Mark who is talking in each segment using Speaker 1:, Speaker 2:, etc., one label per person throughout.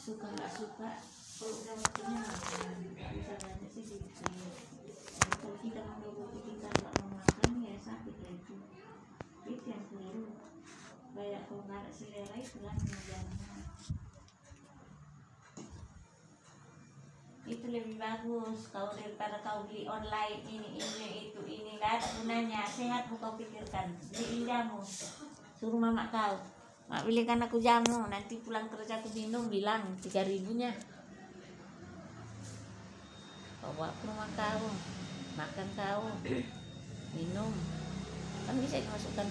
Speaker 1: suka nggak suka kalau udah waktunya makan bisa banyak sih gitu kalau kita mau kita nggak mau makan ya sakit ya itu yang keliru. Kayak kalau nggak ada selera itu kan itu lebih bagus. Kalau daripada kau beli online ini ini itu ini. Nggak ada gunanya. Sehat kau pikirkan. Beli jamu suruh mama kau mak belikan aku jamu nanti pulang kerja aku minum bilang tiga ribunya. Bawa ke rumah kau makan kau minum. Kan bisa dimasukkan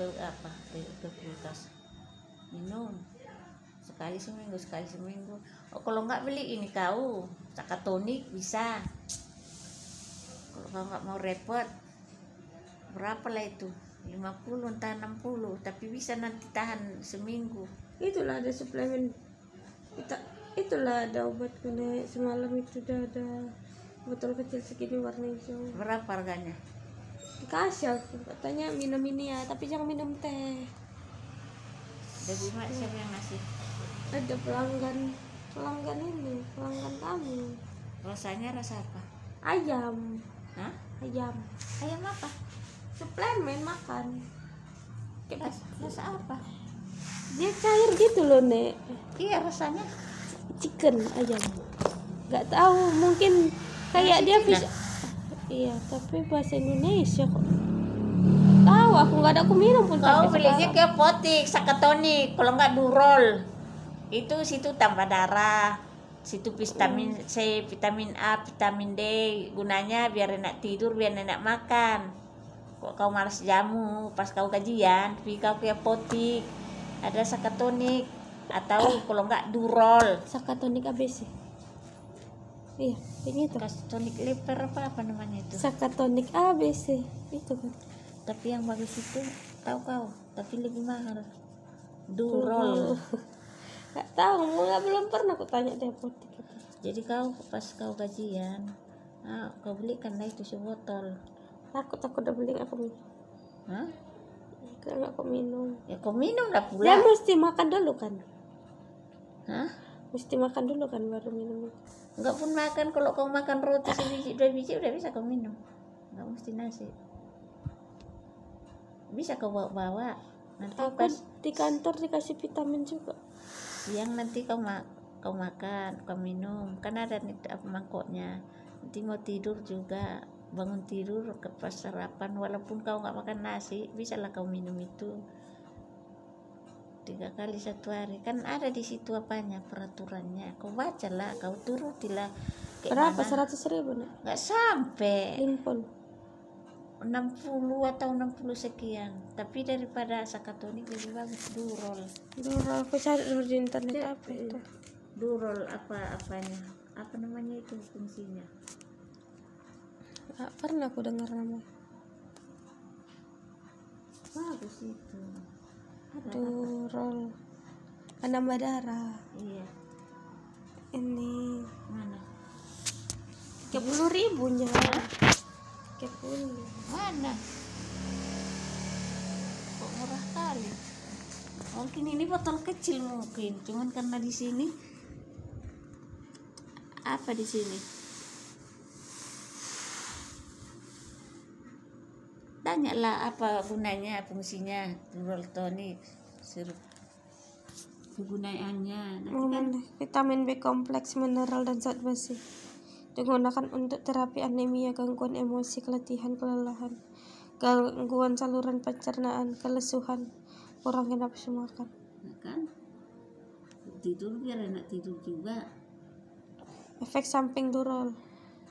Speaker 1: ke apa ke, ke kulkas minum. Sekali seminggu sekali seminggu. Oh kalau nggak beli ini kau sakatonik bisa. Kalau nggak mau repot berapa lah itu 50 entah 60 tapi bisa nanti tahan seminggu.
Speaker 2: Itulah ada suplemen kita itulah ada obat kena semalam itu udah ada botol kecil segini warna hijau.
Speaker 1: Berapa harganya?
Speaker 2: Dikasih aku katanya minum ini ya tapi jangan minum teh.
Speaker 1: Dari mana siapa yang ngasih?
Speaker 2: Ada pelanggan pelanggan ini pelanggan kamu
Speaker 1: rasanya rasa apa?
Speaker 2: Ayam.
Speaker 1: Hah?
Speaker 2: ayam.
Speaker 1: Ayam apa
Speaker 2: suplemen makan.
Speaker 1: Ras- rasa apa?
Speaker 2: Dia cair gitu loh nek.
Speaker 1: Iya rasanya.
Speaker 2: Chicken ayam nggak tahu mungkin kayak dia bisa iya tapi bahasa Indonesia kok. Tahu aku nggak ada aku minum pun
Speaker 1: kau
Speaker 2: sampai
Speaker 1: belinya
Speaker 2: sekarang.
Speaker 1: ke apotik sakatonik kalau nggak durol. Itu situ tambah darah. Situ vitamin C vitamin A vitamin D. Gunanya biar enak tidur biar enak makan kau malas jamu pas kau kajian pergi kau ke apotik ada sakatonik atau kalau nggak durol.
Speaker 2: Sakatonik ABC iya ini tuh.
Speaker 1: Sakatonik liver apa apa namanya itu?
Speaker 2: Sakatonik ABC itu kan.
Speaker 1: Tapi yang bagus itu tahu kau tapi lebih mahal. Durol.
Speaker 2: Nggak tahu nggak belum pernah aku tanya di apotek itu.
Speaker 1: jadi kau pas kau gajian ah, kau belikan lah itu sebotol
Speaker 2: takut aku udah beli aku minum.
Speaker 1: Hah?
Speaker 2: nggak aku minum.
Speaker 1: Ya kau minum lah pula
Speaker 2: mesti makan dulu kan.
Speaker 1: Hah?
Speaker 2: mesti makan dulu kan baru minum.
Speaker 1: Enggak pun makan kalau kau makan roti sebiji dua biji udah bisa kau minum. Nggak mesti nasi. Bisa kau bawa bawa nanti
Speaker 2: aku
Speaker 1: pas
Speaker 2: di kantor dikasih vitamin juga.
Speaker 1: Siang nanti kau mak kau makan kau minum. Kan ada nih apa mangkoknya. Nanti mau tidur juga bangun tidur ke pas sarapan. Walaupun kau nggak makan nasi bisa lah kau minum itu tiga kali satu hari. Kan ada di situ apanya peraturannya. Kau bacalah kau turutilah
Speaker 2: berapa? seratus ribu nih
Speaker 1: nggak sampai.
Speaker 2: Limpol
Speaker 1: 60 atau 60 sekian. Tapi daripada sakatonik lebih bagus durol.
Speaker 2: Dulu aku cari dulu di internet apa itu?
Speaker 1: Durol apa apanya apa namanya itu fungsinya
Speaker 2: nggak pernah aku dengar nama.
Speaker 1: Bagus itu.
Speaker 2: Durol penambah darah
Speaker 1: iya.
Speaker 2: Ini.
Speaker 1: Mana?
Speaker 2: Tiga puluh ribunya. Tiga puluh.
Speaker 1: Mana? Kok murah kali? Mungkin ini botol kecil mungkin. Cuman karena di sini apa di sini tanyalah apa gunanya fungsinya durol tonic sirup kegunaannya nanti kan
Speaker 2: Mengenai vitamin B kompleks, mineral dan zat besi. Digunakan untuk terapi anemia, gangguan emosi, keletihan, kelelahan, gangguan saluran pencernaan, kelesuhan, kurangnya nafsu makan.
Speaker 1: Nah, kan tidur biar enak tidur juga
Speaker 2: Efek samping durol,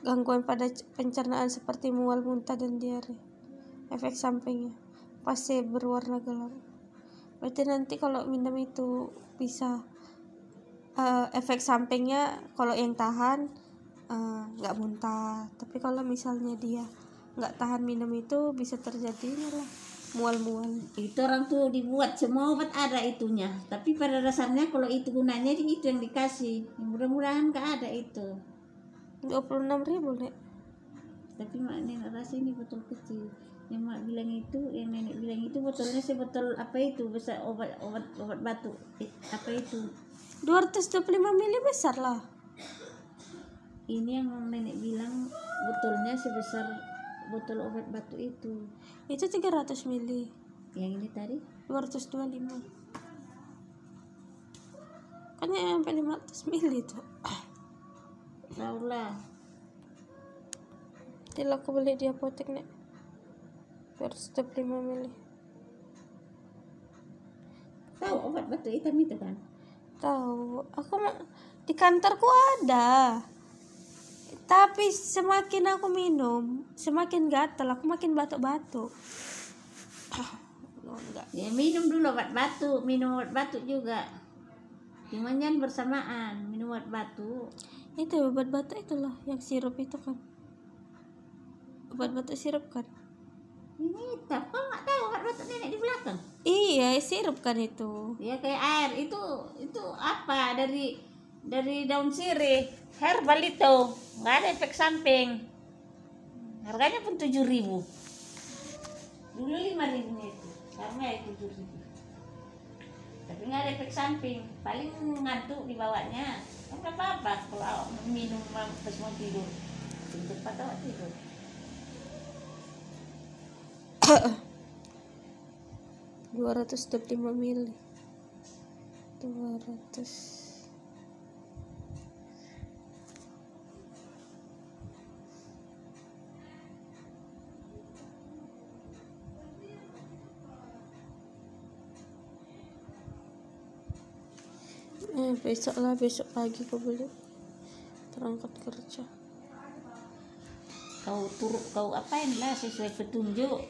Speaker 2: gangguan pada pencernaan seperti mual, muntah, dan diare. Efek sampingnya, fase berwarna gelap. Berarti nanti kalau minum itu bisa eh, efek sampingnya kalau yang tahan eh, nggak muntah. Tapi kalau misalnya dia nggak tahan minum itu bisa terjadi lah mual-mual.
Speaker 1: itu orang tuh dibuat semua obat ada itunya tapi pada dasarnya kalau itu gunanya itu yang dikasih mudah-mudahan nggak ada itu
Speaker 2: 26.000 ribu nek.
Speaker 1: tapi mak nenek rasa ini botol kecil yang mak bilang itu yang nenek bilang itu botolnya sebotol apa itu? Besar obat obat obat batuk Eh, apa itu?
Speaker 2: 225 mili besar lah.
Speaker 1: Ini yang nenek bilang botolnya sebesar botol obat batu itu.
Speaker 2: Itu 300 mili.
Speaker 1: Yang ini tadi?
Speaker 2: 225 kan yang sampai 500 mili itu.
Speaker 1: Tahu lah
Speaker 2: Tidak aku beli di apotek nek 225 mili
Speaker 1: tahu obat batu hitam itu kan
Speaker 2: tahu aku di kantorku ada. Tapi semakin aku minum semakin gatal aku makin batuk-batuk. Oh, enggak.
Speaker 1: Ya minum dulu obat batu minum obat batu juga. Cuman jangan bersamaan minum obat batu.
Speaker 2: Itu obat batuk itulah yang sirup itu kan. Obat batuk sirup kan
Speaker 1: ini kau nggak tahu? Obat batu nenek di belakang?
Speaker 2: Iya sirup kan itu.
Speaker 1: Ya kayak air. Itu itu apa? Dari dari daun sirih. Herbal itu nggak ada efek samping. Harganya pun tujuh ribu. Dulu lima ribu itu. Sekarang ya tujuh ribu. Tapi nggak ada efek samping. Paling ngantuk dibawanya. Kan nggak apa-apa kalau awak minum pas mau tidur. Cepat awak tidur
Speaker 2: 225 mili. 200 Eh, besok lah besok pagi aku beli. Terangkat kerja.
Speaker 1: Kau turut kau apain lah sesuai petunjuk